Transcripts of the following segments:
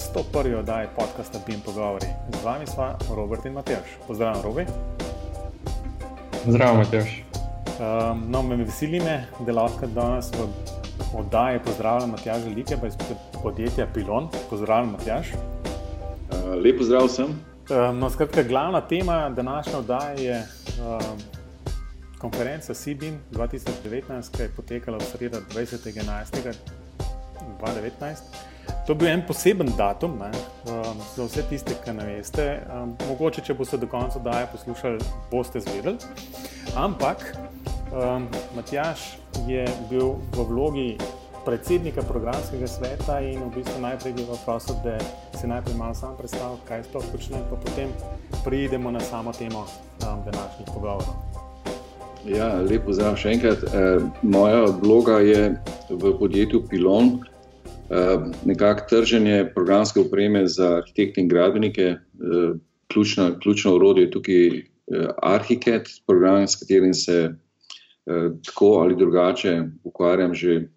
pozdravljeni v 101. oddaji podcasta BIM Pogovori. Z vami smo Robert in Matejš. Pozdravljen, Robi. Zdravo, Matejš. Um, no, me veseli, me, da lahko danes v oddaji pozdravljam Matjaža Like, pa iz podjetja Pilon. Pozdravljen, Matjaž. Uh, lepo zdrav vsem. Um, no, skratka, glavna tema današnje oddaje je um, konferenca CBIM 2019, ki je potekala v sredo 20.11. 2019. To je bil en poseben datum ne, um, za vse tiste, ki ne veste. Um, mogoče, če boste do konca daje poslušali, boste zvedeli. Ampak um, Matjaš je bil v vlogi predsednika programskega sveta in v bistvu najprej bi vas prosil, da se najprej malo sam predstavite, kaj sploh počne, pa potem pridemo na samo temo um, današnjih pogovorov. Ja, lepo zdrav še enkrat. E, moja vloga je v podjetju Pilon. Ehm, nekako trženje programske opreme za arhitekte in gradbenike. Ehm, ključna, ključno urodje je tukaj eh, Arhiket, program, s katerim se eh, tako ali drugače ukvarjam že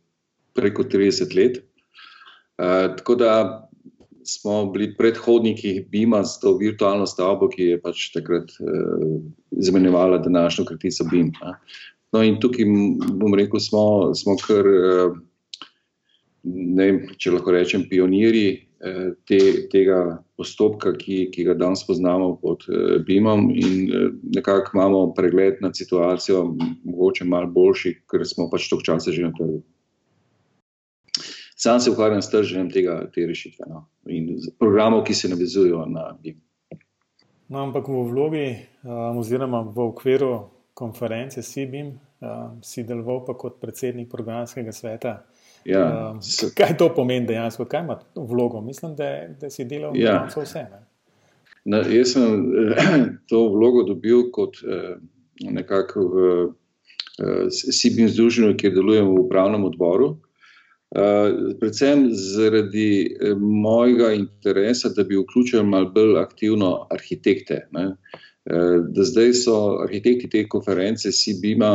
preko 30 let. Ehm, tako da smo bili predhodniki BIM-a z to virtualno stavbo, ki je pač takrat zamenjevala današnjo kratico BIM. No in tukaj, bom rekel, smo, smo kar ne, če lahko rečem, pionirji eh, te, tega postopka, ki, ki ga danes poznamo pod eh, BIM-om, in eh, nekako imamo pregled nad situacijo, mogoče malo boljši, ker smo pač toliko časa že na trgu. Sam se ukvarjam s trženjem tega, te rešitve no, in programov, ki se navezujejo na BIM. No, ampak v vlogi, um, oziroma v okviru konference CBIM, um, si deloval pa kot predsednik programskega sveta. Ja. Um, kaj to pomeni dejansko, kaj ima vlogo? Mislim, da, da si delal ja. vse. Na, jaz sem to vlogo dobil kot eh, nekako v eh, Sibin združenju, kjer delujem v upravnem odboru. Uh, predvsem zaradi eh, mojega interesa, da bi vključil malo bolj aktivno arhitekte. Uh, da zdaj so arhitekti te konference CBIM-a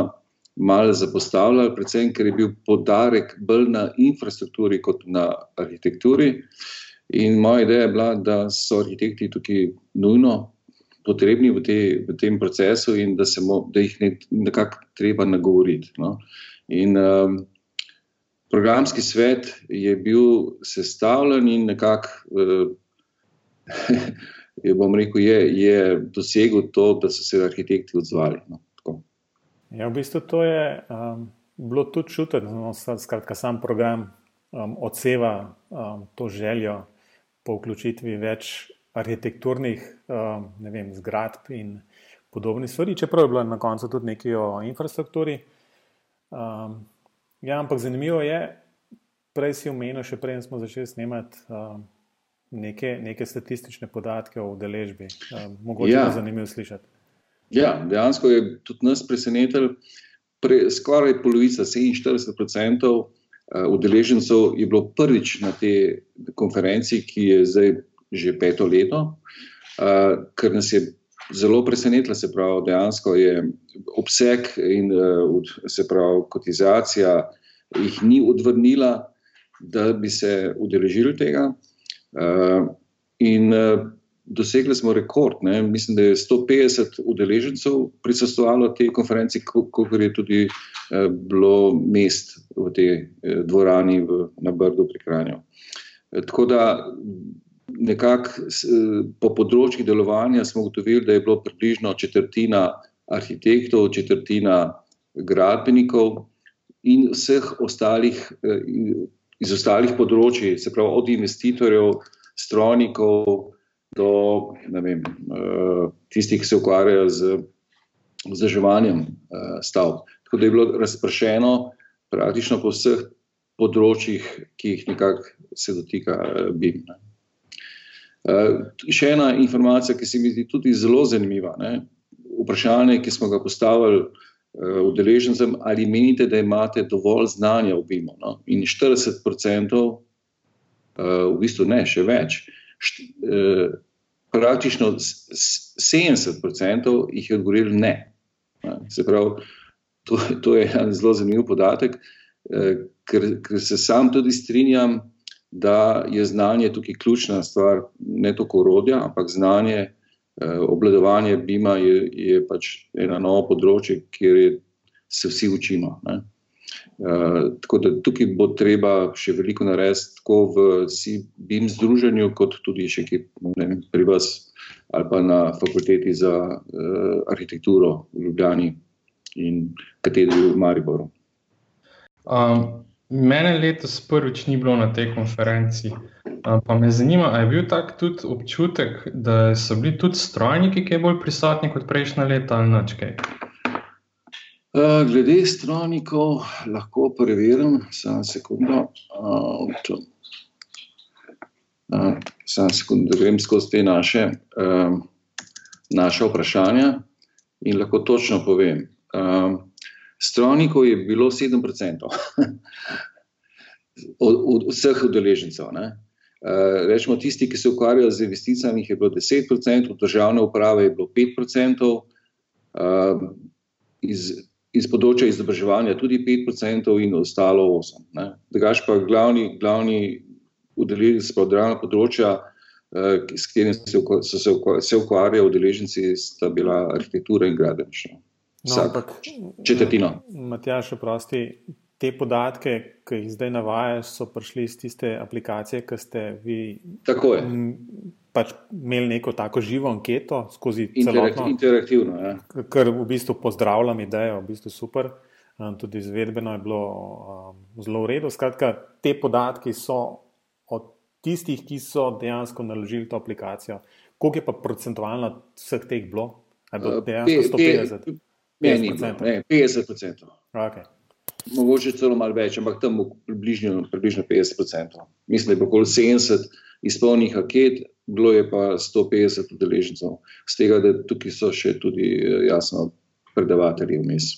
malo zapostavljali, predvsem ker je bil podarek bolj na infrastrukturi kot na arhitekturi. In moja ideja je bila, da so arhitekti tukaj nujno potrebni v, te, v tem procesu in da, mo, da jih ne, nekako treba nagovoriti. No. In um, programski svet je bil sestavljen in nekako, uh, bom rekel, je, je dosegel to, da so se arhitekti odzvali. No. Ja, v bistvu to je um, bilo tudi čutiti, no, skratka, sam program um, odseva um, to željo po vključitvi več arhitekturnih um, vem, zgradb in podobnih stvari, čeprav je bilo na koncu tudi nekaj o infrastrukturi. Um, ja, ampak zanimivo je, prej si omenil, še prej smo začeli snemati. Um, Neke, neke statistične podatke o udeležbi. Um, mogoče ja. je zanimivo slišati. Ja, dejansko je tudi nas presenetilo, pre, skoraj polovica, 47% eh, udeležencev je bilo prvič na tej konferenci, ki je zdaj že peto leto, uh, kar nas je zelo presenetilo. Se pravi, dejansko je obseg in uh, se pravi, kotizacija jih ni odvrnila, da bi se udeležili tega. In dosegli smo rekord. Ne? Mislim, da je 150 udeležencev prisostovalo tej konferenci, kot je tudi eh, bilo mest v tej eh, dvorani v, na Brdu pri Kranju. Eh, tako da nekako eh, po področjih delovanja smo ugotovili, da je bilo približno četrtina arhitektov, četrtina gradbenikov in vseh ostalih. Eh, Iz ostalih področji, se pravi od investitorjev, strojnikov, do vem, uh, tistih, ki se ukvarjajo z vzdrževanjem uh, stavb. Tako da je bilo razpršeno praktično po vseh področjih, ki jih nekako se dotika uh, BIM. Uh, še ena informacija, ki se mi zdi tudi zelo zanimiva. Ne? Vprašanje, ki smo ga postavili uh, udeležencem, ali menite, da imate dovolj znanja v BIM-u? No? In 40%, uh, v bistvu ne, še več, Eh, praktično 70% jih je odgovorilo ne. Se pravi, to, to je en zelo zanimiv podatek, eh, ker, ker se sam tudi strinjam, da je znanje tukaj ključna stvar, ne toliko urodja, ampak znanje, eh, obladovanje BIM-a je, je pač eno novo področje, kjer je, se vsi učimo. Ne. Uh, tako da tukaj bo treba še veliko narediti, tako v BIM združenju, kot tudi še ki, vem, pri vas ali pa na fakulteti za uh, arhitekturo v Ljubljani in katedri v Mariboru. Um, mene letos prvič ni bilo na tej konferenci. Um, pa me zanima, ali je bil tak tudi občutek, da so bili tudi strojniki, ki je bolj prisotni kot prejšnja leta ali noč kaj. Eh, glede strojnikov, lahko preverim, samo sekundo. Uh, samo sekundo, da grem skozi te naše, uh, naše vprašanja in lahko točno povem. Uh, strojnikov je bilo 7% od, od vseh udeležencev. Uh, rečemo, tisti, ki se ukvarjajo z investicijami, je bilo 10%, od državne uprave je bilo 5%. Uh, iz, iz področja izobraževanja tudi 5% in ostalo 8%. Drugač pa glavni, glavni udeleženci podravna področja, eh, s katerim so se, se ukvarjali udeleženci, sta bila arhitektura in gradbeništvo. No, ampak, četrtino. Matjaš, oprosti, te podatke, ki jih zdaj navajaš, so prišli iz tiste aplikacije, ki ste vi. Tako je pač imeli neko tako živo anketo skozi celotno. Interaktivno. Ja. Kar v bistvu pozdravljam idejo, v bistvu super. Tudi izvedbeno je bilo um, zelo v redu. Skratka, te podatki so od tistih, ki so dejansko naložili to aplikacijo. Koliko je pa procentualno vseh teh bilo? Je bilo uh, dejansko 150? Ne, ni, ne, 50%. Okay. Mogoče celo malo več, ampak tam približno, približno 50%. Mislim, da je bilo okoli 70 izpolnjenih anket, bilo je pa 150 udeležencev, z tega, da tukaj so še tudi eh, jasno predavatelji vmes.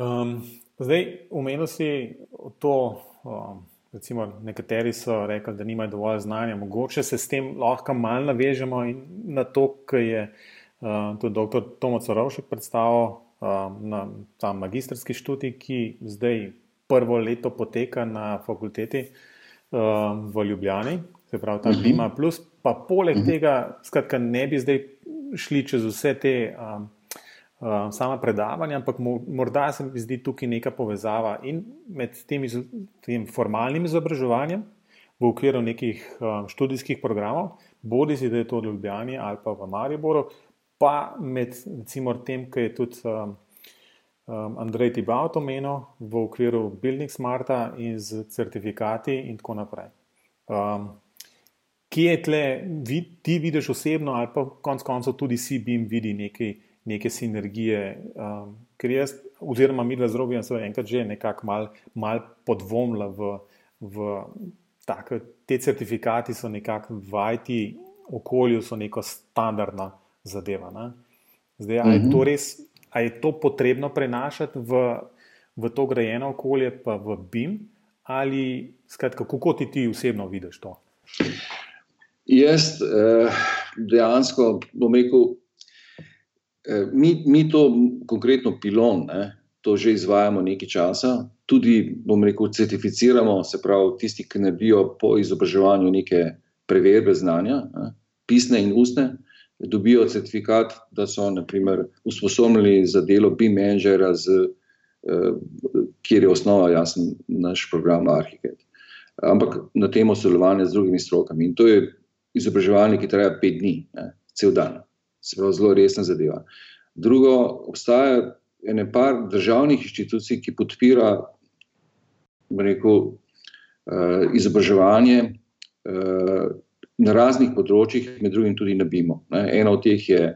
Um, zdaj, umenil si to, um, recimo, nekateri so rekli, da nimajo dovolj znanja, mogoče se s tem lahko malo navežemo na to, kar je uh, tudi dr. Tomoc Rovšek predstavil um, na ta magistrski študij, ki zdaj prvo leto poteka na fakulteti um, v Ljubljani se pravi ta Lima mhm. Plus, pa poleg mhm. tega, skratka, ne bi zdaj šli čez vse te um, um, sama predavanja, ampak morda se mi zdi tukaj neka povezava in med tem, iz, tem formalnim izobraževanjem v okviru nekih um, študijskih programov, bodi si, da je to v Ljubljani ali pa v Mariboru, pa med recimo tem, ki je tudi. Um, Um, Andrej Tibaut omenil v okviru Building Smarta in z certifikati, in tako naprej. Um, kje je tle, vid, ti vidiš osebno, ali pa konec koncev tudi si bim vidi neke, neke sinergije. Um, ker jaz, oziroma mi dva z Robijem, so enkrat že nekako mal, mal podvomila v, v tako, te certifikati so nekako v IT okolju, so neko standardna zadeva. Ne? Zdaj, ali je to mhm. res, ali je to potrebno prenašati v, v to grajeno okolje, pa v BIM, ali skratka, kako ti ti osebno vidiš to? Jaz eh, dejansko bom rekel, eh, mi, mi to konkretno pilon, ne, to že izvajamo nekaj časa, tudi bom rekel, certificiramo, se pravi, tisti, ki naredijo po izobraževanju neke preverbe znanja, ne, pisne in ustne, dobijo certifikat, da so naprimer usposobljeni za delo BIM-menedžera, eh, kjer je osnova jasen naš program Arhitekt. Ampak na temo sodelovanja z drugimi strokami. In to je izobraževalnik, ki traja pet dni, ne, cel dan. Se pravi, zelo resna zadeva. Drugo, obstaja ene par državnih inštitucij, ki podpira rekel, uh, izobraževanje uh, na raznih področjih, med drugim tudi na BIM-u. Ena od teh je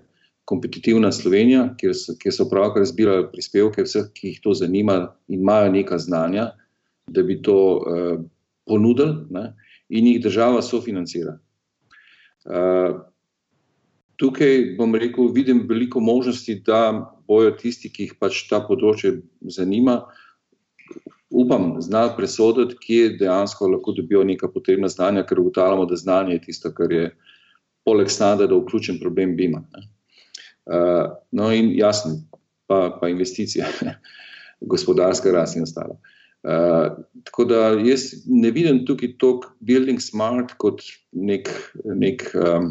kompetitivna Slovenija, kjer so, so pravkar zbirali prispevke vseh, ki jih to zanima in imajo neka znanja, da bi to uh, ponudili ne, in jih država sofinancira. Eh, tukaj bom rekel, vidim veliko možnosti, da bojo tisti, ki jih pač ta področje zanima, upam, znati presoditi, kje dejansko lahko dobijo neka potrebna znanja, ker ugotavljamo, da znanje je tisto, kar je poleg standarda vključen problem BIM-a. Uh, no, in jasno, pa, pa investicije, gospodarska rast in ostalo. Uh, tako da jaz ne vidim tukaj toliko building smart kot nek, nek, um,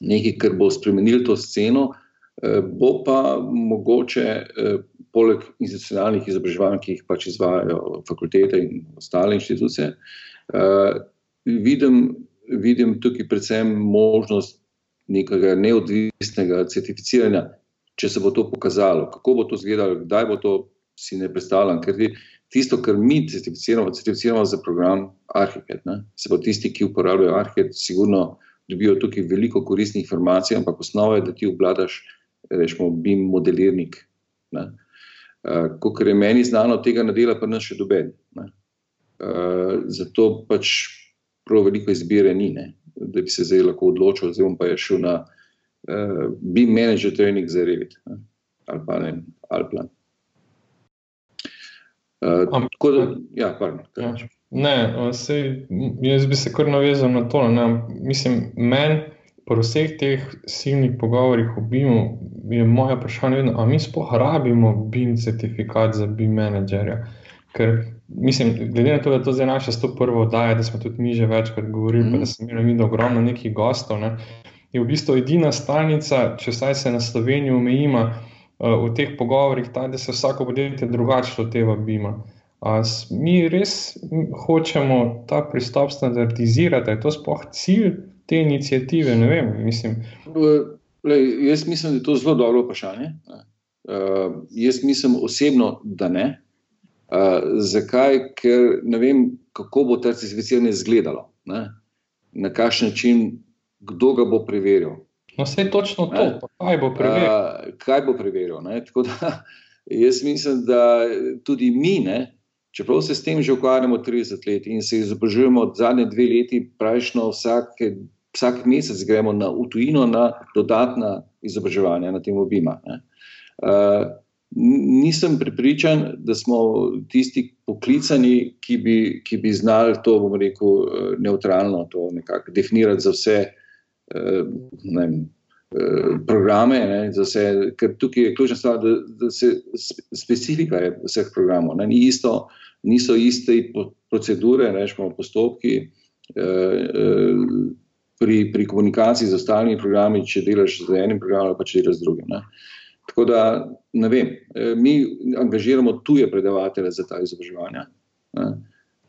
nekaj, kar bo spremenilo to sceno, uh, bo pa mogoče, uh, poleg institucionalnih izobraževanj, ki jih pač izvajajo fakultete in ostale inštitucije, uh, vidim, vidim tukaj predvsem možnost nekega neodvisnega certificiranja, če se bo to pokazalo, kako bo to izgledalo, kdaj bo to, si ne predstavljam. Ker tisto, kar mi certificiramo, certificiramo za program Arhiket. Ne? Se pa tisti, ki uporabljajo Arhiket, sigurno dobijo tukaj veliko koristnih informacij, ampak osnova je, da ti obvladaš, rečemo, BIM modelirnik. Uh, Kot je meni znano, tega ne dela pa nas še doben. Uh, zato pač prav veliko izbire ni, ne? da bi se zdaj lahko odločil, zdaj bom pa je šel na uh, BIM manager training za Revit ali pa ne, Alplan. Uh, tako da, ja, pardon. Ja. Ne, sej, jaz bi se kar navezal na to. Ne. Mislim, meni, po vseh teh silnih pogovorih o BIM-u, je moje vprašanje, ali mi sploh rabimo BIM certifikat za BIM menedžerja. Ker, mislim, glede na to, da to zdaj naša 101. oddaja, da smo tudi mi že večkrat govorili, mm. pa da smo imeli ogromno nekih gostov, ne, je v bistvu edina stalnica, če saj se na Slovenijo omejima uh, v teh pogovorih, ta, da se vsako podjetje drugače loteva BIM-a. Mi res hočemo ta pristop standardizirati, je to sploh cilj te inicijative? Ne vem, mislim. Lej, jaz mislim, da je to zelo dobro vprašanje. Uh, jaz mislim osebno, da ne. Uh, zakaj? Ker ne vem, kako bo ta certificiranje izgledalo, ne? na kakšen način, kdo ga bo preveril. No, vse točno to, kaj bo preveril. Uh, kaj bo preveril da, jaz mislim, da tudi mi, ne, Čeprav se s tem že ukvarjamo 30 let in se izobražujemo od zadnje dve leti, pravično vsak, vsak mesec gremo na utujino na dodatna izobraževanja na tem obima. Uh, nisem pripričan, da smo tisti poklicani, ki bi, ki bi znali to, bomo rekel, eh, neutralno, to nekako definirati za vse. Uh, vem, programe, ne, vse, ker tukaj je ključna stvar, da, da se specifika je vseh programov. Ne, ni isto, niso iste procedure, rečemo postopki eh, eh, pri, pri komunikaciji z ostalimi programi, če delaš z enim programom pa če delaš z drugim. Ne. Tako da, ne vem, mi angažiramo tuje predavatelje za ta izobraževanja, ne,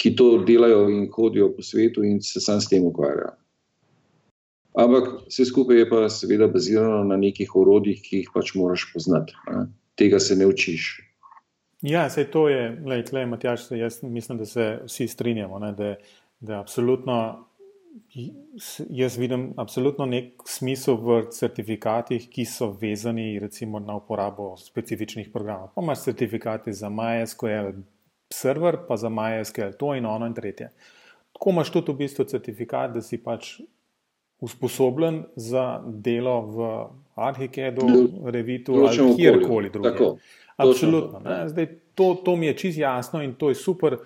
ki to delajo in hodijo po svetu in se sam s tem ukvarjajo. Ampak vse skupaj je pa seveda bazirano na nekih orodjih, ki jih pač moraš poznati. Ne? Tega se ne učiš. Ja, se to je, lej, tlej, Matjaš, jaz mislim, da se vsi strinjamo, ne? da, da absolutno, jaz vidim absolutno nek smisel v certifikatih, ki so vezani recimo na uporabo specifičnih programov. Pa imaš certifikate za MySQL server, pa za MySQL to in ono in tretje. Tako imaš tudi v bistvu certifikat, da si pač usposobljen za delo v Arhikedu, Revitu ali kjerkoli drugem. Absolutno. Zdaj, to, to mi je čist jasno in to je super.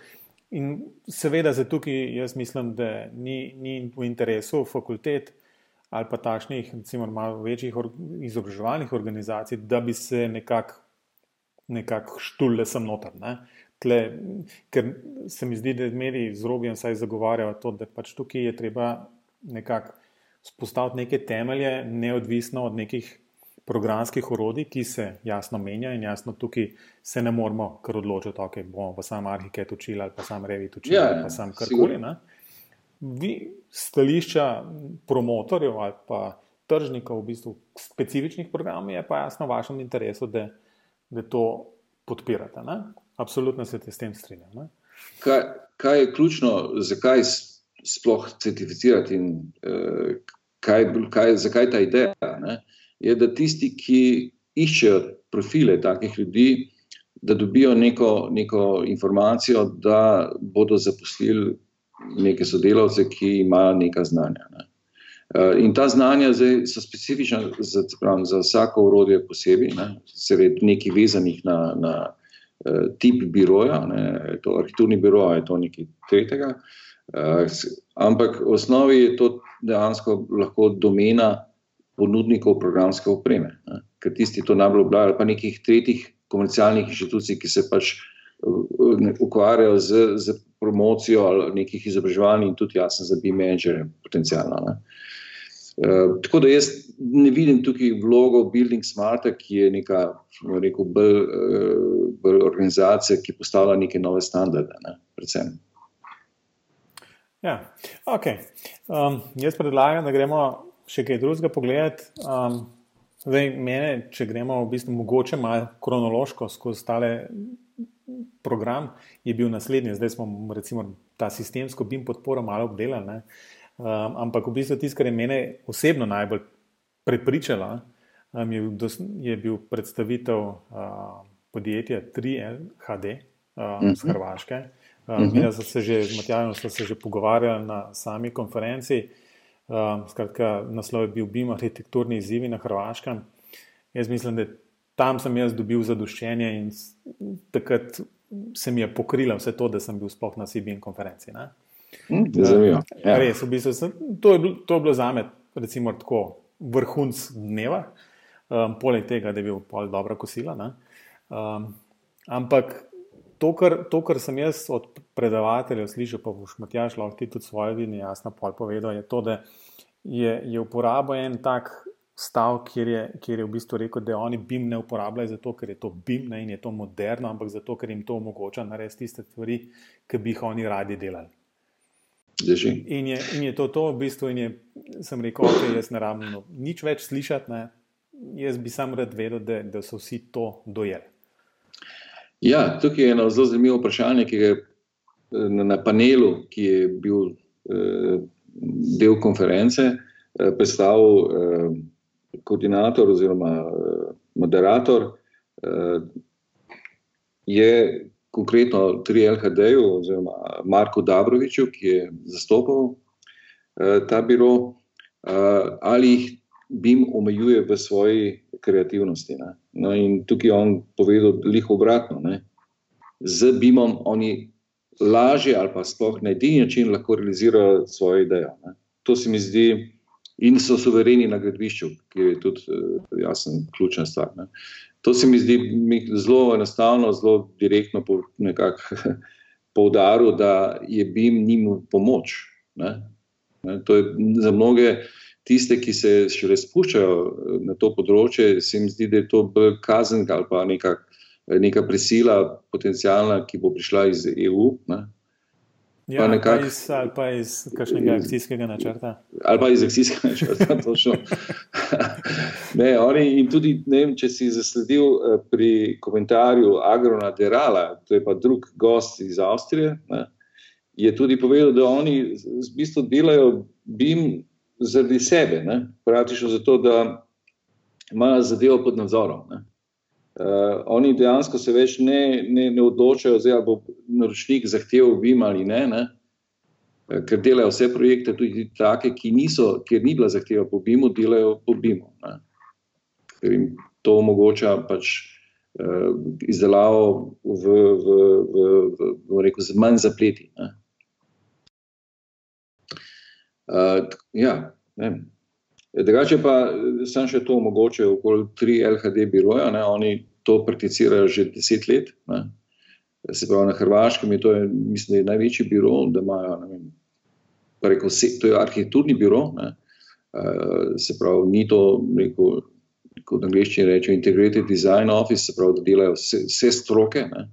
In seveda, za tukaj jaz mislim, da ni, ni v interesu fakultet ali pa takšnih, recimo, malo večjih or, izobraževalnih organizacij, da bi se nekako nekak štule sem noter. Ne? Tle, ker se mi zdi, da mediji z robijem saj zagovarjajo to, da pač tukaj je treba nekako spostaviti neke temelje, neodvisno od nekih programskih orodij, ki se jasno menja in jasno tukaj se ne moramo kar odločiti, okay, bomo pa sam Arhiket učili ali pa sam Revit učili ja, ali pa sam karkoli. Vi, stališča promotorjev ali pa tržnikov v bistvu specifičnih programov, je pa jasno v vašem interesu, da, da to podpirate. Ne? Absolutno se s tem strinjam. Kaj, kaj je ključno, zakaj sploh certificirati in uh, kaj, kaj, zakaj ta ideja. Ne? Je, da tisti, ki iščejo profile takih ljudi, da dobijo neko, neko informacijo, da bodo zaposlili neke sodelavce, ki imajo neka znanja. Ne? Uh, in ta znanja zdaj, so specifična za, pravim, za vsako urodje posebej, ne? seveda nekaj vezanih na, na uh, tip biroja, ne? je to arhitekturni biro, je to nekaj tretjega. Uh, ampak v osnovi je to dejansko lahko domena ponudnikov programske opreme, ker tisti to najbolj oblajo, ali pa nekih tretjih komercialnih inštitucij, ki se pač ukvarjajo z, z promocijo nekih izobraževanj in tudi jasno za bi-menedžere potencijalno. Ne. Uh, tako da jaz ne vidim tukaj vlogo Building Smarta, ki je neka, rekel, bolj, uh, bolj organizacija, ki postavlja neke nove standarde. Ne, predvsem. Ja, ok. Um, jaz predlagam, da gremo še kaj drugega pogledati. Um, zdaj, mene, če gremo v bistvu mogoče malo kronološko skozi tale program, je bil naslednji. Zdaj smo recimo ta sistemsko BIM podporo malo obdelali. Um, ampak v bistvu tisto, kar je mene osebno najbolj prepričalo, um, je, je bil predstavitev uh, podjetja 3LHD um, uh -huh. z. Hrvaške. Uh -huh. Mi smo se že z Matjajem že pogovarjali na sami konferenci. Um, skratka, naslov je bil BIM arhitekturni izzivi na Hrvaškem. Jaz mislim, da tam sem jaz dobil zadoščenje in takrat se mi je pokrilo vse to, da sem bil sploh na CBN konferenci. Ne? Hm, zanimivo. Ja. Res, v bistvu, sem, to, je bilo, to je bilo za me, recimo, tako vrhunc dneva, um, poleg tega, da je bil pol dobra kosila. Um, ampak to kar, to, kar sem jaz od predavateljev slišal, pa boš Matjaš lahko ti tudi svoje vidi, jasno pol povedal, je to, da je, je uporabo en tak. Stav, kjer je, kjer je v bistvu rekel, da oni BIM ne uporabljajo zato, ker je to BIM ne, in je to moderno, ampak zato, ker jim to omogoča narediti tiste stvari, ki bi jih oni radi delali. In je, in je to, to v bistvu, in je, sem rekel, da okay, jaz ne rabim nič več slišati, ne. jaz bi sam rad vedel, da, da so vsi to dojeli. Ja, tukaj je eno zelo zanimivo vprašanje, ki je na, na panelu, ki je bil eh, del konference, eh, predstavil eh, koordinator oziroma eh, moderator. Eh, je konkretno tri LHD-ju, oziroma Marku Dabroviču, ki je zastopal uh, ta biro, uh, ali jih BIM omejuje v svoji kreativnosti. No, in tukaj je on povedal, da jih obratno. Ne? Z BIM-om oni lažje ali pa sploh na edini način lahko realizirajo svoje ideje. Ne? To se mi zdi. In so suvereni na gradbišču, ki je tudi uh, jasno ključna stvar. Ne. To se mi zdi zelo enostavno, zelo direktno poudaril, da je BIM njim pomoč. Ne? Ne? To je za mnoge tiste, ki se še res spuščajo eh, na to področje, se mi zdi, da je to kazen ali pa neka, neka prisila, potencijalna, ki bo prišla iz EU. Ne? Ja, pa nekak... pa iz, ali pa iz kakšnega akcijskega načrta. Ali pa iz akcijskega načrta, točno. ne, oni, in tudi, ne vem, če si zasledil eh, pri komentarju Agrona Derala, to je pa drug gost iz Avstrije, ne, je tudi povedal, da oni v bistvu delajo BIM zaradi sebe, praktično zato, da imajo zadevo pod nadzorom. Ne. Uh, oni dejansko se več ne, ne, ne odločajo, zdaj, ali bo naročnik zahteval BIM ali ne, ne, eh, ker delajo vse projekte, tudi take, ki niso, ker ni bila zahteva po BIM-u, delajo po BIM-u. Ker jim to omogoča pač uh, izdelavo v, v, v, v, v rekel, z manj zapleti. Uh, ja, ne. Drugače pa sem še to omogočil, okoli tri LHD biroja, ne, oni to prakticirajo že deset let. Ne. Se pravi, na Hrvaškem je to, je, mislim, da je največji biro, da imajo, ne vem, rekel, se, to je arhitekturni biro, ne. Uh, se pravi, ni to, rekel, kot angliščini rečejo, integrated design office, se pravi, da delajo vse, vse stroke, ne.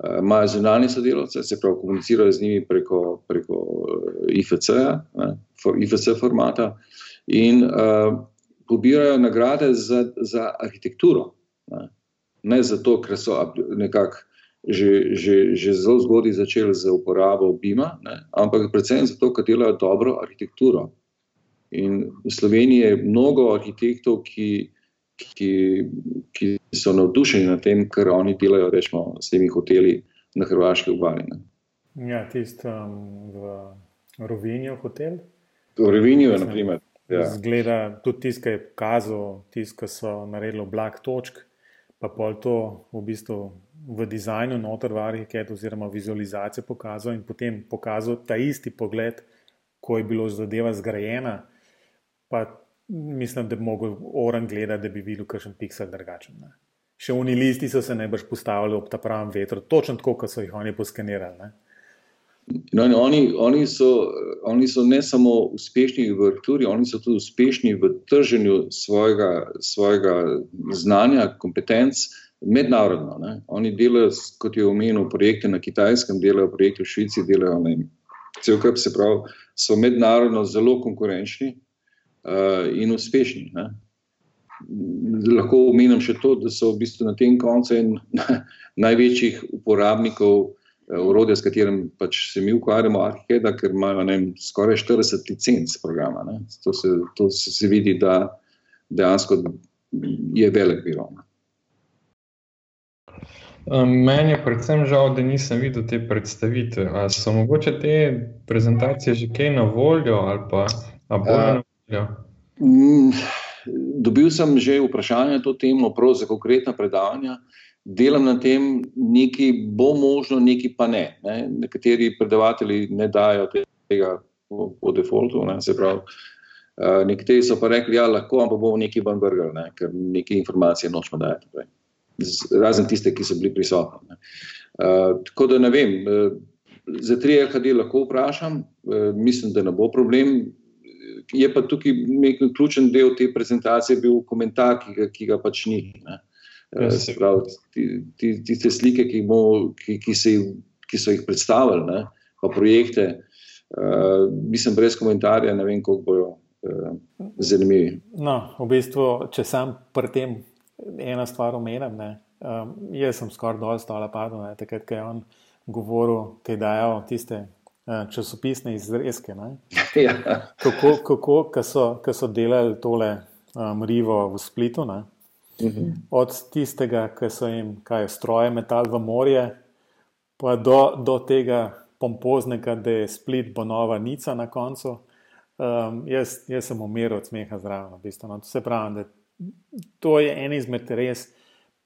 Imajo zunanje sodelavce, se pravi, komunicirajo z njimi preko, preko IFC-ja, for, IFC formata. In uh, pobirajo nagrade za, za arhitekturo. Ne, ne zato, ker so nekako že, že, že zelo zgodaj začeli z uporabo BIM-a, ampak predvsem zato, ker delajo dobro arhitekturo. In v Sloveniji je mnogo arhitektov, ki, ki, ki so navdušeni nad tem, kar oni delajo, rečemo, s temi hoteli na Hrvaški obali. Ja, tisti um, v Rovinju hotel. V Rovinju, na primer. Ja. Zgleda tudi tisto, ki je pokazal, tisto, ki so naredili blag točk, pa pol to v bistvu v dizajnu, noter v arhitektu oziroma vizualizacijo pokazal in potem pokazal ta isti pogled, ko je bilo zadeva zgrajena. Pa mislim, da bi mogel oran gledati, da bi videl kakšen piksel drugačen. Ne. še oni listi so se najbrž postavili ob ta pravem vetru, točno tako, kot so jih oni poskenirali. Ne? No, oni, oni, so, oni so ne samo uspešni v arhitekturi, oni so tudi uspešni v trženju svojega, svojega znanja, kompetenc mednarodno. Ne. Oni delajo, kot je omenil, projekte na kitajskem, delajo projekte v Švici, delajo na cel kup, se pravi, so mednarodno zelo konkurenčni in uspešni. Ne lahko omenim še to, da so v bistvu na tem koncu en največjih uporabnikov eh, s katerim pač se mi ukvarjamo, Arheda, ker imajo ne, skoraj 40 licenc programa. To se, to se vidi, da dejansko je velik bilo. Meni je predvsem žal, da nisem videl te predstavitve. Ali so mogoče te prezentacije že kaj na voljo ali pa bolj na voljo? Mm, dobil sem že vprašanje na to temo, prav za konkretna predavanja. Delam na tem, nekaj bo možno, nekaj pa ne. ne. Nekateri predavatelji ne dajo tega po, defaultu. Ne. Pravi, uh, nekateri so pa rekli, da ja, lahko, ampak bomo nekaj ven vrgli, ne, ker neke informacije nočemo dajati. Razen tiste, ki so bili prisotni. Uh, tako da ne vem, uh, za tri LHD lahko vprašam, uh, mislim, da ne bo problem je pa tukaj nek ključen del te prezentacije bil komentar, ki ga, ki ga pač ni. Ja, pravi, tiste slike, ki, bo, ki, ki, se, ki so jih predstavili, ne, pa projekte, uh, mislim, brez komentarja, ne vem, koliko bojo uh, zanimivi. No, v bistvu, če sem pri tem ena stvar omenjam, um, jaz sem skoraj dol stala padel, takrat, ko je on govoril, kaj dajo tiste Eh, časopisne izrezke. Ja. Kako, kako ko so, ko so delali tole um, rivo v Splitu, uh mhm. od tistega, ki so jim kaj, stroje metali v morje, pa do, do tega pompoznega, da je Split bo nova Nica na koncu. Um, jaz, jaz sem umiral od smeha zraven. V bistvu, no. Se pravi, da to je en izmed res.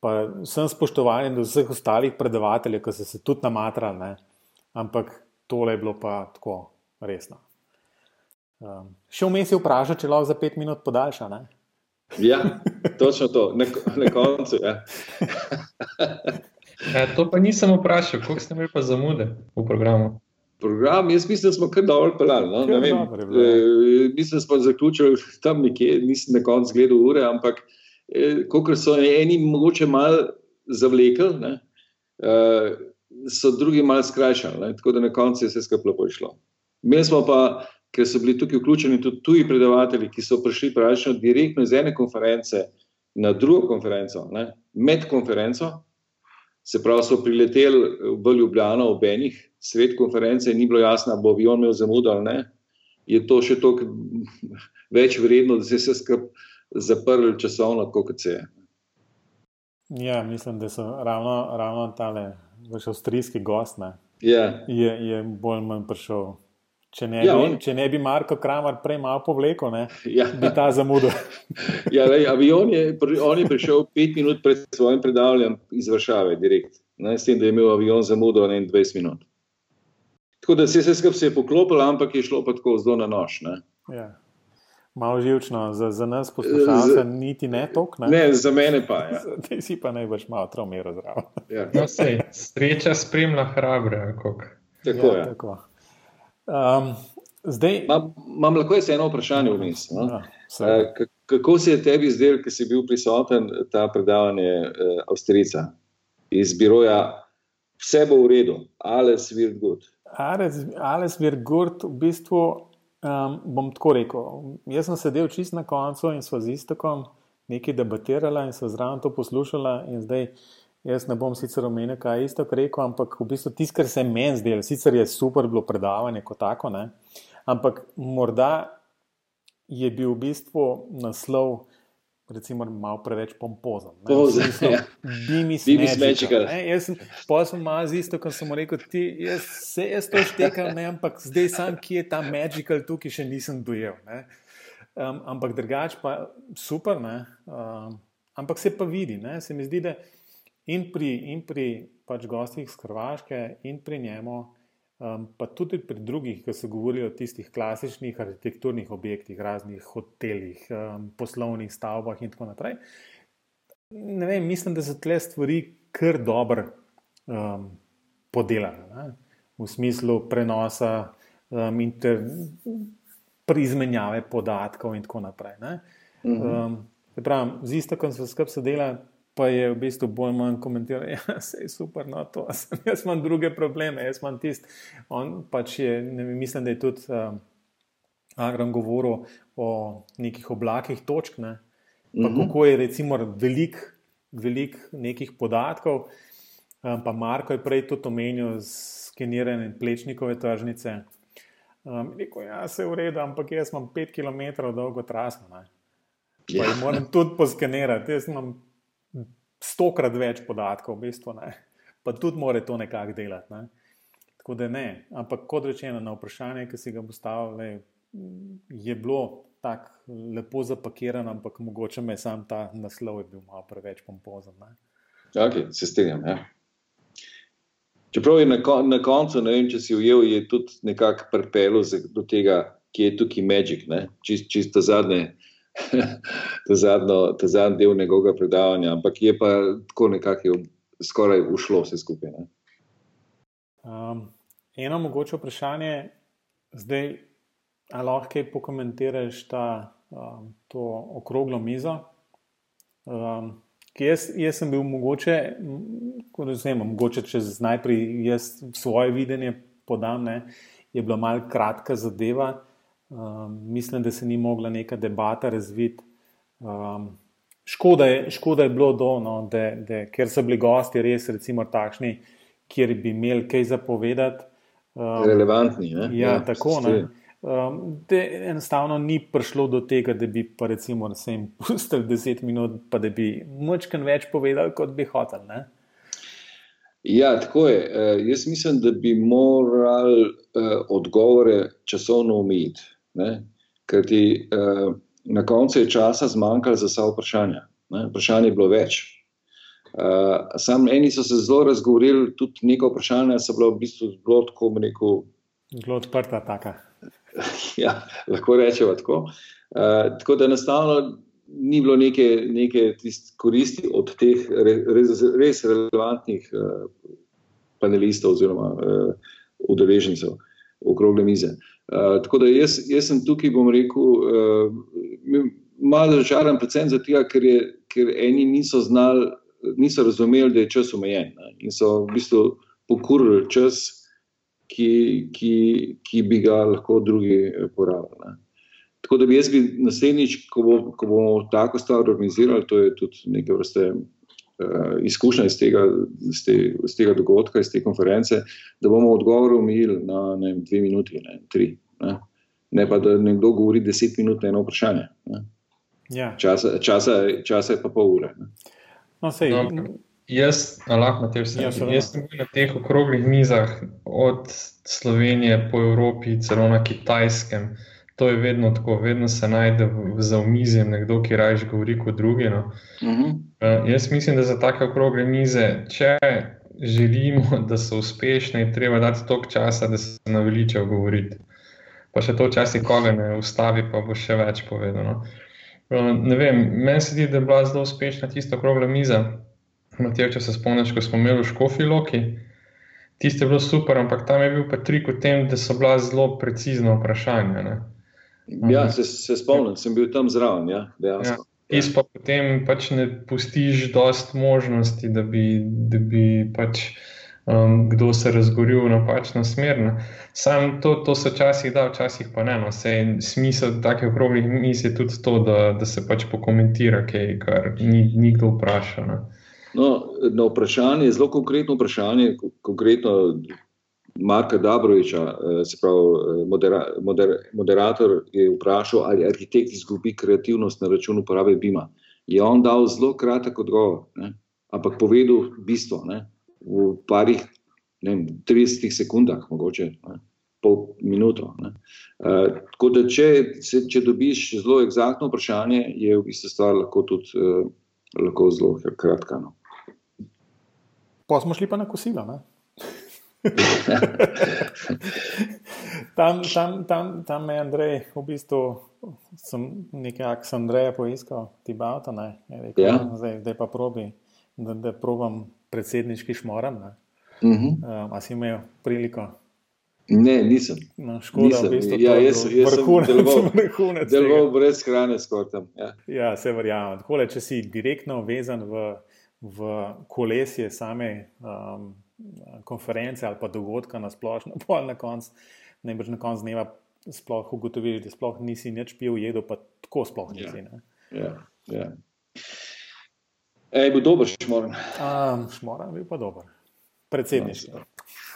Pa sem spoštovan do vseh ostalih predavateljev, ki so se tudi namatrali, ampak tole je bilo pa tako resno. Um, še vmes je vprašal, če lahko za pet minut podaljša. Ne? Ja, točno to, na, na koncu. Ja. e, to pa nisem vprašal, koliko ste imeli pa zamude v programu. Program, jaz mislim, da smo kar dobro pelali. No? E, mislim, da smo zaključili tam nekje, nisem na koncu gledal ure, ampak e, kot so eni mogoče malo zavlekli so drugi malo skrajšali, ne? tako da na koncu je vse skupaj lepo išlo. Mi smo pa, ker so bili tukaj vključeni tudi tuji predavatelji, ki so prišli praktično direktno iz ene konference na drugo konferenco, ne? med konferenco, se pravi, so prileteli v Ljubljano ob enih, svet konference, ni bilo jasno, bo avion imel zamudo ali ne. Je to še toliko več vredno, da se je vse skupaj zaprl časovno, kot se je. Ja, mislim, da so ravno, ravno tale vaš avstrijski gost, ne, yeah. Ja. je, je bolj ali manj prišel. Če ne, ja, bi, on... če ne bi Marko Kramer prej malo povlekel, ne, ja. bi ta zamudil. ja, lej, avion je, on je prišel pet minut pred svojim predavanjem iz Vršave, direkt. Ne, s tem, da je imel avion zamudo na 20 minut. Tako da se je vse skupaj poklopilo, ampak je šlo pa tako zelo na nož. Ja malo živčno, za, za nas poslušalce, niti ne tok. Ne? ne, za mene pa je. Ja. Ti si pa najbrž malo traumira zraven. Ja. No, sej, sreča spremlja hrabre. Tako ja, je. Tako. Um, zdaj... Imam lahko jaz eno vprašanje v misli. No? Ja, kako se je tebi zdel, ki si bil prisoten ta predavanje uh, Avstrijca iz biroja? Vse bo v redu, alles wird gut. Alles wird gut, v bistvu Um, bom tako rekel. Jaz sem sedel čist na koncu in sva z istokom nekaj debatirala in sva zraven to poslušala. Zdaj, jaz ne bom sicer omenil, kaj je isto rekel, ampak v bistvu tisto, kar se je meni zdelo, sicer je super bilo predavanje kot tako, ne? ampak morda je bil v bistvu naslov recimo, malo preveč pompozen. Pompozen. Ja. Bi smečkal. Jaz sem posem malo z isto, kot sem rekel, ti, jaz se jaz to štekam, ne, ampak zdaj sam, ki je ta magical tukaj, še nisem dojel. Um, ampak drugač pa super, um, ampak se pa vidi, ne? se mi zdi, da in pri, in pri pač gostih iz Hrvaške in pri njemu um, pa tudi pri drugih, ki so govorili o tistih klasičnih arhitekturnih objektih, raznih hotelih, um, poslovnih stavbah in tako naprej. ne vem, mislim, da so tle stvari kar dobro um, podelane. Ne? V smislu prenosa um, inter, izmenjave podatkov in tako naprej. Um, pravim, z isto, ko sem skupaj sedela, pa je v bistvu bolj ali manj komentiral, da ja, je super, no, to sem, jaz imam druge probleme, jaz imam tisti. On pač je, ne, mislim, da je tudi um, Agron govoril o nekih oblakih točk, ne, pa mhm. kako je recimo velik, velik nekih podatkov. Um, pa Marko je prej tudi omenil skeniranje plečnikove tržnice. Um, rekel, ja, se je v redu, ampak jaz imam 5 km dolgo traso. Ja. Moram tudi poskenirati. Jaz imam stokrat več podatkov, v bistvu, pa tudi mora to nekako delati. Ne? Tako da ne. Ampak kot rečeno, na vprašanje, ki si ga postavil, je bilo tako lepo zapakirano, ampak mogoče me sam ta naslov je bil malo preveč pompozen. Okay, se strinjam. Ja. Čeprav je na, kon na koncu, ne vem, če si ujel, je tudi nekako pripeljal do tega, ki je tukaj Magic, čisto čist zadnje ta zadnji del njegovega predavanja, ampak je pa tako nekako skoraj ušlo vse skupaj. Um, eno mogoče vprašanje, zdaj, ali lahko pokomentiraš ta, um, to okroglo mizo. Um, jaz, jaz sem bil mogoče, razumem, mogoče če najprej jaz svoje videnje podam, ne, je bila malce kratka zadeva. Um, mislim, da se ni mogla neka debata razviti. Um, škoda, je, škoda je bilo, do, no, da, da, ker so bili gosti res recimo, takšni, kjer bi imeli kaj zapovedati. Um, Relevantni. Ne? Ja, ja, tako. Um, enostavno ni prišlo do tega, da bi pa recimo vsem pustili 10 minut, pa da bi močkaj več povedali, kot bi hotel. Ne? Ja, tako je. Uh, jaz mislim, da bi morali uh, odgovore časovno omejiti. Ker ti uh, na koncu je časa zmanjkalo za vsa vprašanja. Ne? Vprašanje je bilo več. Uh, sam eni so se zelo razgovorili, tudi neko vprašanje so bilo v bistvu zelo tako, rekel, zelo odprta. Taka. ja, lahko rečemo tako. Uh, tako da enostavno ni bilo neke, neke koristi od teh res, res relevantnih uh, panelistov oziroma uh, udeležencev okrogle mize. Uh, tako da jaz, jaz sem tukaj, bom rekel, uh, malo razočaran, predvsem zato, ker, ker eni niso znali, niso razumeli, da je čas omejen ne? in so v bistvu pokurili čas, ki, ki, ki bi ga lahko drugi eh, porabili. Tako da bi jaz bi naslednjič, ko, bo, ko bomo tako stvar organizirali, to je tudi nekaj vrste. Uh, izkušnja iz tega, iz, te, iz tega dogodka, iz te konference, da bomo odgovor omejili na ne, dve minuti, ne, tri. Ne. ne pa, da nekdo govori deset minut na eno vprašanje. Ja. Časa, časa, časa je pa pol ure. No, sej, no, jaz, lahko te vse. Ja, jaz sem bil na teh okroglih mizah od Slovenije po Evropi, celo na Kitajskem. To je vedno tako, vedno se najde za omizjem nekdo, ki raje govori kot drugi. No. Uh -huh. uh, jaz mislim, da za take okrogle mize, če želimo, da so uspešne, je treba dati toliko časa, da se naveličajo govoriti. Pa še to včasih koga ne ustavi, pa bo še več povedano. Uh, Meni se zdi, da je bila zelo uspešna tista okrogla miza. Matej, če se spomniš, ko smo imeli v Škofi Loki, tiste je bilo super, ampak tam je bil pa trik v tem, da so bila zelo precizna vprašanja. Ne? Ja, se, se spomnim, sem bil tam zraven. Ja, ja, Ti pa potem pač ne pustiš dost možnosti, da bi, da bi pač, um, kdo se razgoril v napačno smer. Ne. Sam to, to se včasih da, včasih pa ne. No. Sej, smisel takih okroglih mis je tudi to, da, da se pač pokomentira, kaj, kar ni, ni kdo vpraša. No, na vprašanje, zelo konkretno vprašanje, konkretno Marka Dabroviča, eh, se pravi, eh, modera, moder, moderator je vprašal, ali arhitekt izgubi kreativnost na račun uporabe BIM-a. Je on dal zelo kratek odgovor, ne? ampak povedal bistvo ne? v parih, ne vem, 30 sekundah, mogoče ne? pol minuto. Uh, tako da, če, če dobiš zelo eksaktno vprašanje, je v bistvu stvar lahko tudi uh, lahko zelo kratka. No. Pa smo šli pa na kosilo. tam, tam, tam, tam je Andrej, v bistvu sem nekaj aks Andreja poiskal, ti bavta, ne, je rekel, Ja. no, zdaj, zdaj pa probi, da, da probam predsedniški šmoran, ne. Mhm. Um, a si imel priliko? Ne, nisem. No, škoda, Nisem. v bistvu, Ja, jaz- jaz sem vrhunec, deloval- vrhunec. Deloval brez hrane skoraj tam. Ja. Ja, se verjamem. Takole, če si direktno vezan v, v kolesje same um, konference ali pa dogodka na splošno, pol na koncu, najbrž na koncu dneva sploh ugotoviš, da sploh nisi nič pil, jedel pa tako sploh nisi. ne. Ja, ja. Ej, bo dober šmoren. Um, šmoran bil pa dober. Predsedniški.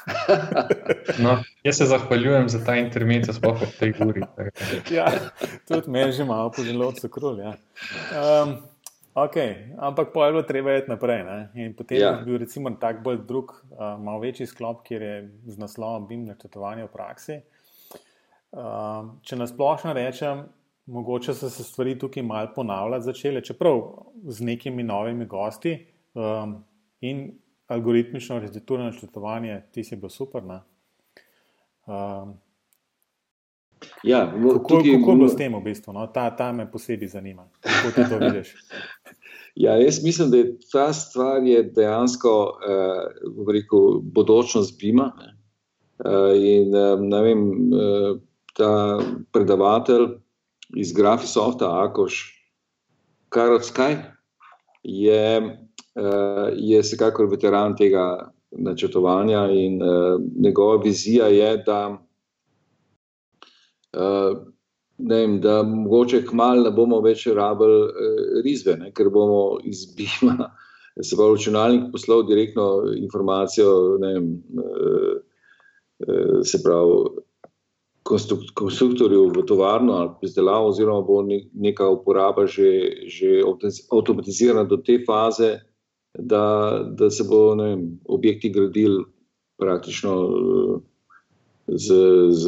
No, jaz se zahvaljujem za ta intermezzo, sploh v tej uri. da. Ja, tudi meni že malo po želodcu krul. Ja. Um, okay. Ampak pa je bilo treba iti naprej. Ne? In potem Ja. je bil recimo tak bolj drug, uh, malo večji sklop, kjer je z naslovom BIM načrtovanje v praksi. Um, če nasplošno rečem, mogoče so se stvari tukaj malo ponavljati začele, čeprav z nekimi novimi gosti um, in algoritmično arhitekturno načrtovanje, ti si bil super. Ne? Um, Ja, mo- Kako, tukaj kako je bilo s tem v bistvu? No? Ta, ta me posebej zanima. Kako ti to vidiš? Ja, jaz mislim, da je ta stvar je dejansko eh, rekel, bodočnost Bima. ne. Eh, in eh, vem, eh, ta predavatelj iz Grafisofta, Akoš Karovskaj, je, eh, je vsekakor veteran tega načrtovanja in eh, njegova vizija je, da vem, da mogoče kmalo ne bomo več rabili eh, risbe, ne, ker bomo iz Bima, se pravi, računalnik poslal direktno informacijo, vem, eh, eh, se pravi, konstruk- konstruktorju v tovarno ali pa izdelavo, oziroma bo ne- neka uporaba že, že avtomatiz- avtomatizirana do te faze, da, da se bo vem, objekti gradili praktično eh, z, z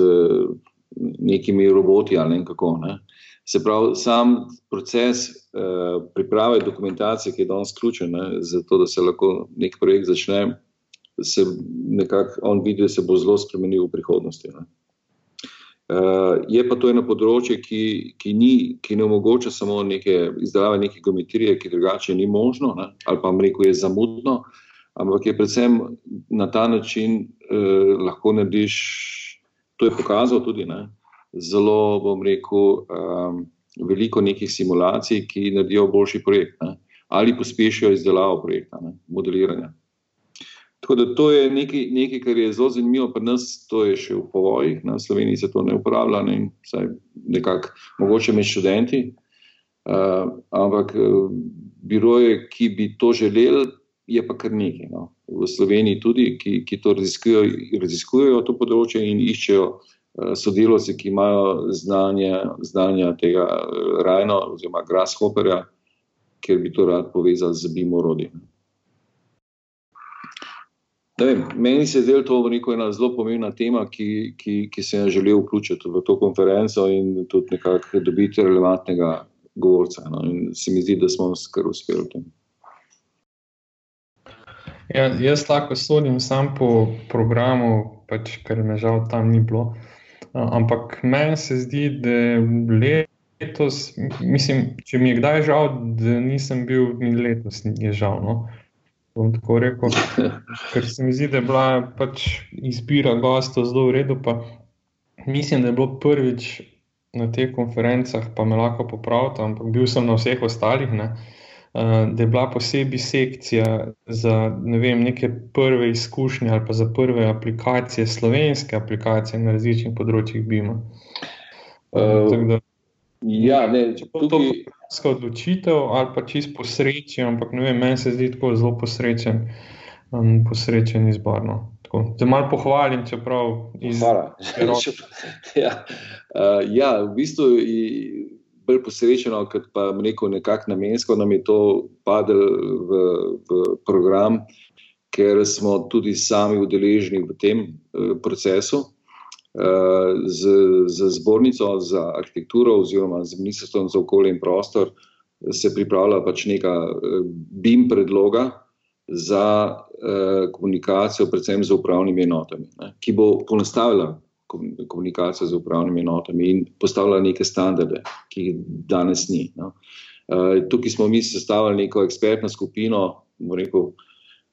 nekimi roboti ali ne kako. Ne. Se pravi, sam proces uh, priprave dokumentacije, ki je danes ključen, ne, zato da se lahko nek projekt začne, se nekako on vidi, da se bo zelo spremenil v prihodnosti. Ne. Uh, je pa to eno področje, ki, ki, ni, ki ne omogoča samo neke izdelave neke geometrije, ki drugače ni možno, ne, ali pa rekel je zamudno, ampak je predvsem na ta način uh, lahko narediš, to je pokazal tudi, ne, zelo, bom rekel, um, veliko nekih simulacij, ki naredijo boljši projekt ne, ali pospešijo izdelavo projekta, ne, modeliranja. Tako da to je nekaj, nekaj, kar je zelo zanimivo pri nas, to je še v povojih, na Sloveniji se to ne uporablja, ne, vsaj nekako, mogoče med študenti, uh, ampak uh, biroje, ki bi to želeli, je pa kar nekaj. No. V Sloveniji tudi, ki, ki to raziskujejo, raziskujejo to področje in iščejo uh, sodelavce, ki imajo znanje, znanja tega uh, Rajna oziroma Grasshopperja, ker bi to rad povezali z BIM orodjem. Ne Vem, meni se je zdelo to rekel, ena zelo pomembna tema, ki, ki, ki sem jo želel vključiti v to konferenco in tudi nekako dobiti relevantnega govorca. No. In se mi zdi, da smo kar uspeli v tem. Ja, jaz lahko sodim sam po programu, pač, ker me žal tam ni bilo. Ampak meni se zdi, da letos, mislim, če mi je kdaj žal, da nisem bil ni letos, je žal. No? Bom tako rekel, ker se mi zdi, da je bila pač izbira gostov zelo v redu. Mislim, da je bilo prvič na teh konferencah, pa me lahko popravite, ampak bil sem na vseh ostalih. Ne? Uh, da je bila posebej sekcija za ne vem, neke prve izkušnje ali pa za prve aplikacije, slovenske aplikacije na različnih področjih BIM-a. Uh, da Ja, ne, če bo to tukaj, programska odločitev ali pa čisto posrečen, ampak ne vem, meni se zdi tako zelo posrečen, um, posrečen izbor. No. Tako, Da malo pohvalim, čeprav iz Hvala. ja, uh, ja, v bistvu bolj posrečeno, kot pa rekel, nekako namensko nam je to padlo v, v program, ker smo tudi sami udeleženi v tem uh, procesu. Uh, z, z zbornico za arhitekturo oziroma z ministrstvom za okolje in prostor se pripravlja pač neka uh, BIM predloga za uh, komunikacijo, predvsem z upravnimi enotami, ne, ki bo ponastavila komunikacijo z upravnimi enotami in postavila neke standarde, ki jih danes ni. No. Uh, tukaj smo mi sestavili neko ekspertno skupino, rekel,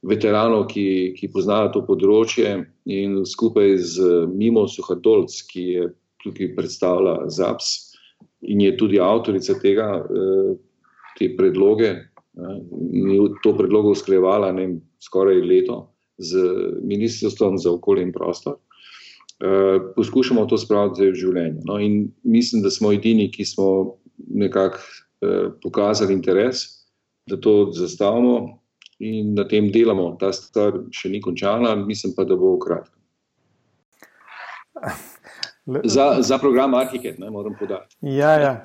veteranov, ki, ki poznajo to področje, in skupaj z Mimo Suhadolc, ki je tukaj predstavila ZAPS in je tudi avtorica tega, uh, te predloge, in to predlogo usklejevala skoraj leto z Ministrstvom za okolje in prostor. Uh, poskušamo to spraviti v življenje. No, in mislim, da smo edini, ki smo nekako uh, pokazali interes, da to zastavimo in na tem delamo. Ta stvar še ni končana, mislim pa, da bo v kratkem. Za, za program Arhiket, ne moram podati. Ja, ja.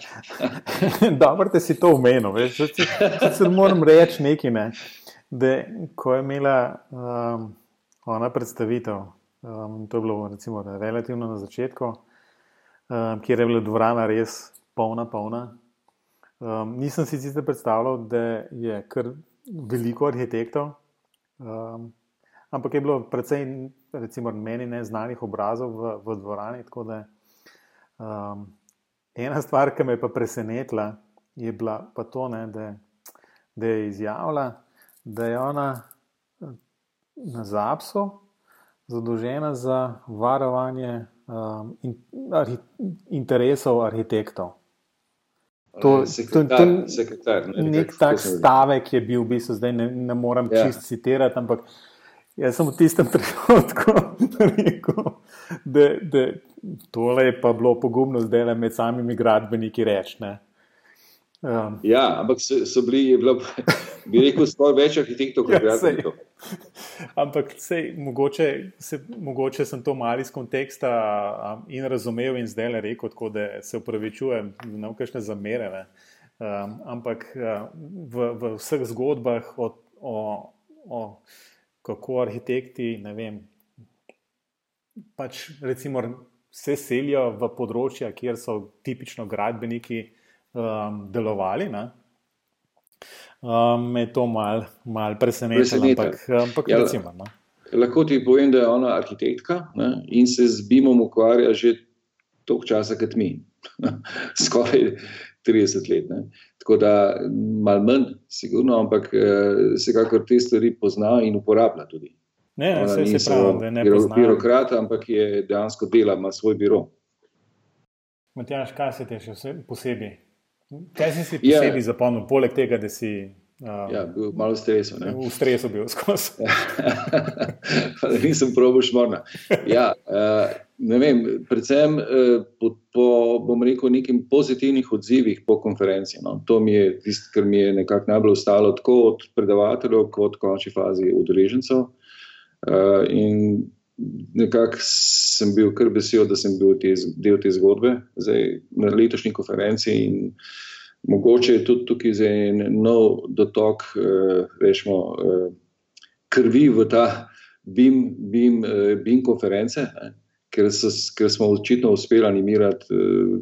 dobro, da si to umenil. Se moram reči nekaj. Ne? Da, ko je imela um, ona predstavitev, um, to je bilo recimo, relativno na začetku, um, kjer je bila dvorana res polna, polna. Um, nisem si sicer predstavljal, da je kar veliko arhitektov, um, ampak je bilo precej recimo, meni neznanih obrazov v, v dvorani. Da, um, ena stvar, ki me je pa presenetila, je bila pa to, ne, da, da je izjavila, da je ona na ZAPSU zadolžena za varovanje um, in, arhi, interesov arhitektov. To, sekretar, to, to, sekretar, ne, nek tak stavek je bil, v bistvu, zdaj ne, ne morem ja. čist citirati, ampak Jaz sem v tistem trenutku rekel, da, da tole je pa bilo pogumno zdaj med samimi gradbeniki reči. Um, ja, ampak so, so bili, je bilo, bi rekel, skoraj več arhitektov kot ja, gradbenikov. Ampak sej, mogoče, se, mogoče sem to malo iz konteksta um, in razumel in zdaj le rekel, tako da se upravičujem, ne vkešne zamere. Um, ampak uh, v, v vseh zgodbah o, o, o kako arhitekti, ne vem, pač recimo se selijo v področja, kjer so tipično gradbeniki um, delovali. Ne? Um, me to malo mal preseneča, ampak, ampak ja, recimo. No. Lahko ti povem, da je ona arhitektka ne, in se z BIM-om ukvarja že toliko časa kot mi, skoraj 30 let. Ne. Tako da malo manj, sigurno, ampak eh, vsekakor te stvari pozna in uporablja tudi. Ne, ne, se, se pravi, da ne pozna. Birokrat, ampak je dejansko dela, ima svoj biro. Matjaš, kaj se ti še posebej? Kaj si si ja. posebej ja. zapomnil, poleg tega, da si. Um, ja, bil malo v stresu. Ne? V stresu bil skozi. Nisem probil šmorna. Ja, uh, ne vem, predvsem eh, po, po, bom rekel, nekim pozitivnih odzivih po konferenci. No. To mi je tisto, kar mi je nekako najbolj ostalo, tako od predavateljev, kot v končni fazi udeležencev. Uh, in nekako sem bil kar vesel, da sem bil te, del te zgodbe zdaj, na letošnji konferenci. Mogoče je tudi tukaj en nov dotok, uh, rečemo, uh, krvi v ta BIM, BIM, uh, BIM konference. Ne ker, so, ker smo očitno uspeli animirati uh,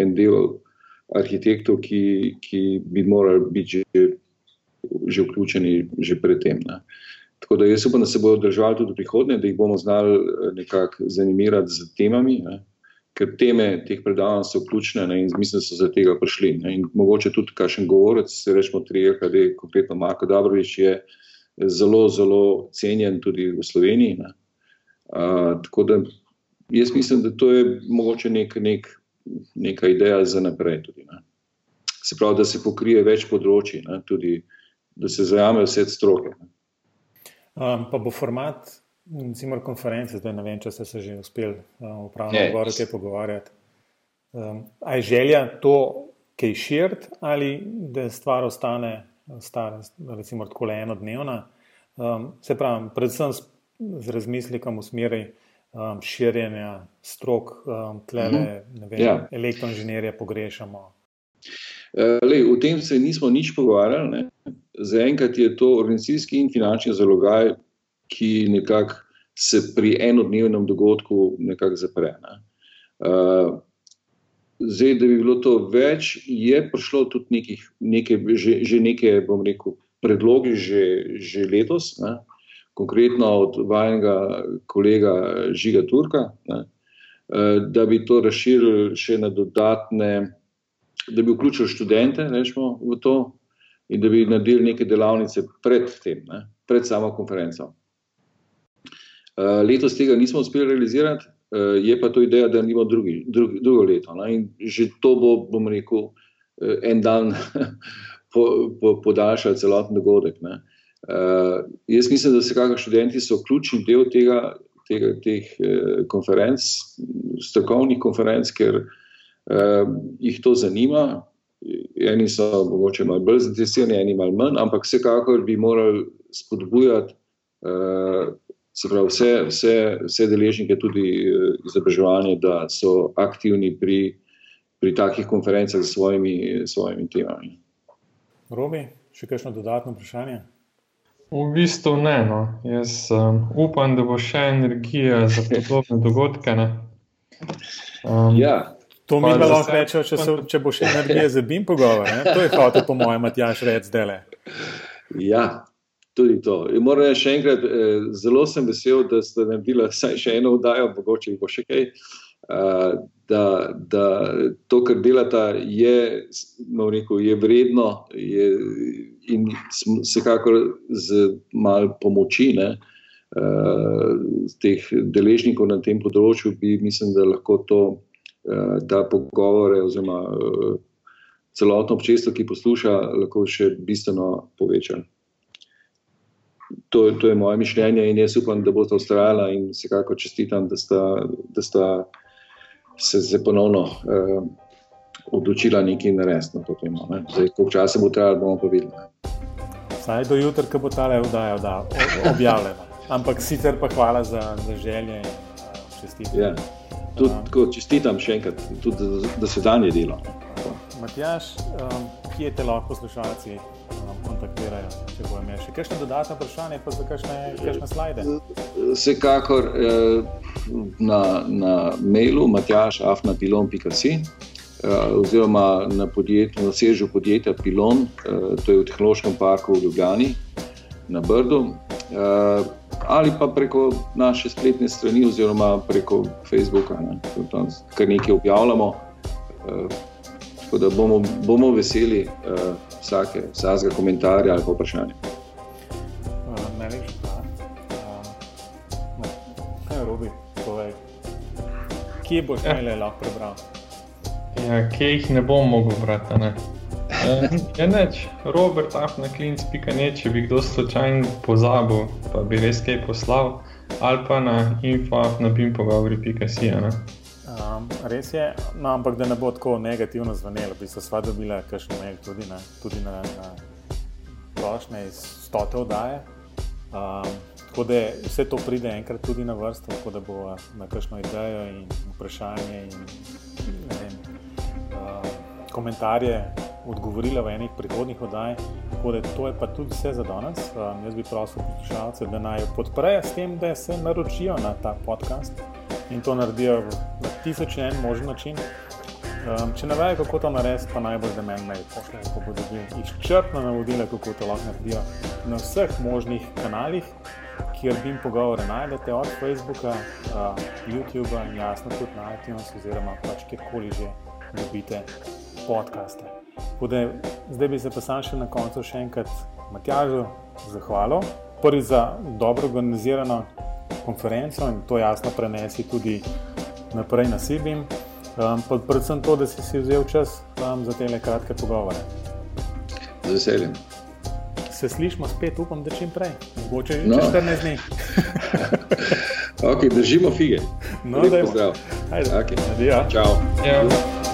en del arhitektov, ki, ki bi morali biti že, že vključeni že predtem. Ne. Tako da jaz upam, da se bodo držali tudi prihodnje, da jih bomo znali eh, nekako zanimirati z temami. Ne. Ker teme teh predavanj so ključne ne, in mislim, da so za tega prišli. Ne, mogoče tudi kakšen govorec, se rečemo, tri, kaj je konkretno Marko Dobrovič, je zelo, zelo cenjen tudi v Sloveniji. Ne. Uh, tako da jaz mislim, da to je mogoče nek, nek, neka ideja za naprej. Tudi, se pravi, da se pokrije več področji, ne? tudi da se zajame vse stroke. Um, pa bo format, recimo, konference, zdaj ne vem, če ste se že uspeli um, upravno govoriti, pogovarjati. Um, a je želja to, kaj širiti, ali da stvar ostane, stara, recimo, tako le enodnevna. Um, se pravi, predvsem z, z razmislikom v smeri um, širjenja strok, um, tlele, mhm. vem, ja. elektroinženirje pogrešamo. E, lej, o tem se nismo nič pogovarjali. Zaenkrat je to organizacijski in finančni zalogaj, ki nekako se pri enodnevnem dogodku nekako zapre. Ne. Uh, zdaj, da bi bilo to več, je prišlo tudi nekih, neke, že, že nekaj, bom rekel, predlogi že, že letos, ne? konkretno od vajnega kolega Žiga Turka, ne? da bi to razširili še na dodatne, da bi vključili študente rečemo, v to in da bi naredili neke delavnice pred tem, ne? pred samo konferenco. Letos tega nismo uspeli realizirati, je pa to ideja, da nimo drugi, drugi, drugo leto. Ne? In že to bo, bom rekel, en dan po, po, podaljšal celoten dogodek. Uh, jaz mislim, da se kakor študenti so ključni del tega, tega, teh uh, konferenc, strokovnih konferenc, ker uh, jih to zanima. Eni so mogoče malo bolj zainteresirani, eni malo manj, ampak vsekakor bi morali spodbujati uh, pravi, vse, vse, vse deležnike, tudi uh, izobraževanje, da so aktivni pri, pri takih konferencah s svojimi, svojimi temami. Robi, še kakšno dodatno vprašanje? V bistvu ne. No. Jaz um, upam, da bo še energija za podobne dogodke. Um, ja. To mi lahko reče, če, če bo še energija za BIM pogovor. Ne? To je hotel, po mojem, Matjaš, reči zdaj. Ja, tudi to. In moram reči še enkrat, eh, zelo sem vesel, da ste naredili vsaj še eno vdajo, mogoče bo še kaj. Uh, da, da to, kar delata, je, rekel, je vredno je, in vsekakor z malo pomoči ne, uh, teh deležnikov na tem področju, bi mislim, da lahko to, uh, ta pogovore oziroma uh, celotno občestvo, ki posluša, lahko še bistveno poveča. To, to je moje mišljenje in jaz upam, da bo to ustrajala in vsekakor čestitam, da sta. Da sta se zdaj ponovno uh, odločila nekaj narediti na to temo. Ne. Zdaj, koliko časa bo trajalo, bomo pa videli. Saj do jutra, ko bo ta le vdaja da, objavljena. Ampak sicer pa hvala za, za želje in čestitke. Ja. Tudi uh, čestitam še enkrat, tudi da se danje delo. Matjaš, um, kje te lahko poslušalci um, kontaktirajo, če bo imel še kakšne dodatne vprašanje, pa za kakšne, kakšne slide? Vsekakor. Uh, na, na mailu matjaš.afnapilon.com. Uh, oziroma na, podjetju, na sežu podjetja Pilon, uh, to je v Tehnološkem parku v Ljubljani, na Brdu, uh, ali pa preko naše spletne strani, oziroma preko Facebooka, ne, tam kar nekaj objavljamo. Uh, tako da bomo, bomo veseli uh, vsake, vsakega komentarja ali vprašanja. kje boš ja. imel lahko prebral? Ja, kje jih ne bom mogel brati. Ne? Ja, neč, Robert, afnaklinc.ne, če bi kdo slučajno pozabil, pa bi res kaj poslal, ali pa na info.nabimpogovori.si. Um, res je, no, ampak da ne bo tako negativno zvenelo, bi se sva dobila kakšen mail tudi na, tudi na, na prošnje iz stote oddaje. Um, Tako da vse to pride enkrat tudi na vrsto, tako da bo na kakšno idejo in vprašanje in vem, uh, komentarje odgovorila v enih prihodnih oddaj. Tako da to je pa tudi vse za danes. Um, jaz bi prosil poslušalce, da naj podprejo s tem, da se naročijo na ta podcast in to naredijo na tisoč en možen način. Um, če ne vejo, kako to narediti, pa najbolj za meni naj pošljejo, ko bodo dobili izčrpno navodila, kako to lahko naredijo na vseh možnih kanalih kjer bi jim pogovore najdete, od Facebooka, uh, YouTuba in jasno tudi na iTunes, oziroma pač kjerkoli že dobite podcaste. Bude, zdaj bi se pa sam še na koncu še enkrat Matjažu zahvalil. Prvi za dobro organizirano konferenco in to jasno prenesi tudi naprej na Sibim. Um, predvsem to, da si si vzel čas um, za te kratke pogovore. Z veseljem se slišmo spet, upam, da čim prej, mogoče že no. 14 dni. ok, držimo fige. No, da je zdrav. Ajde, okay. adijo. Čau. Ja.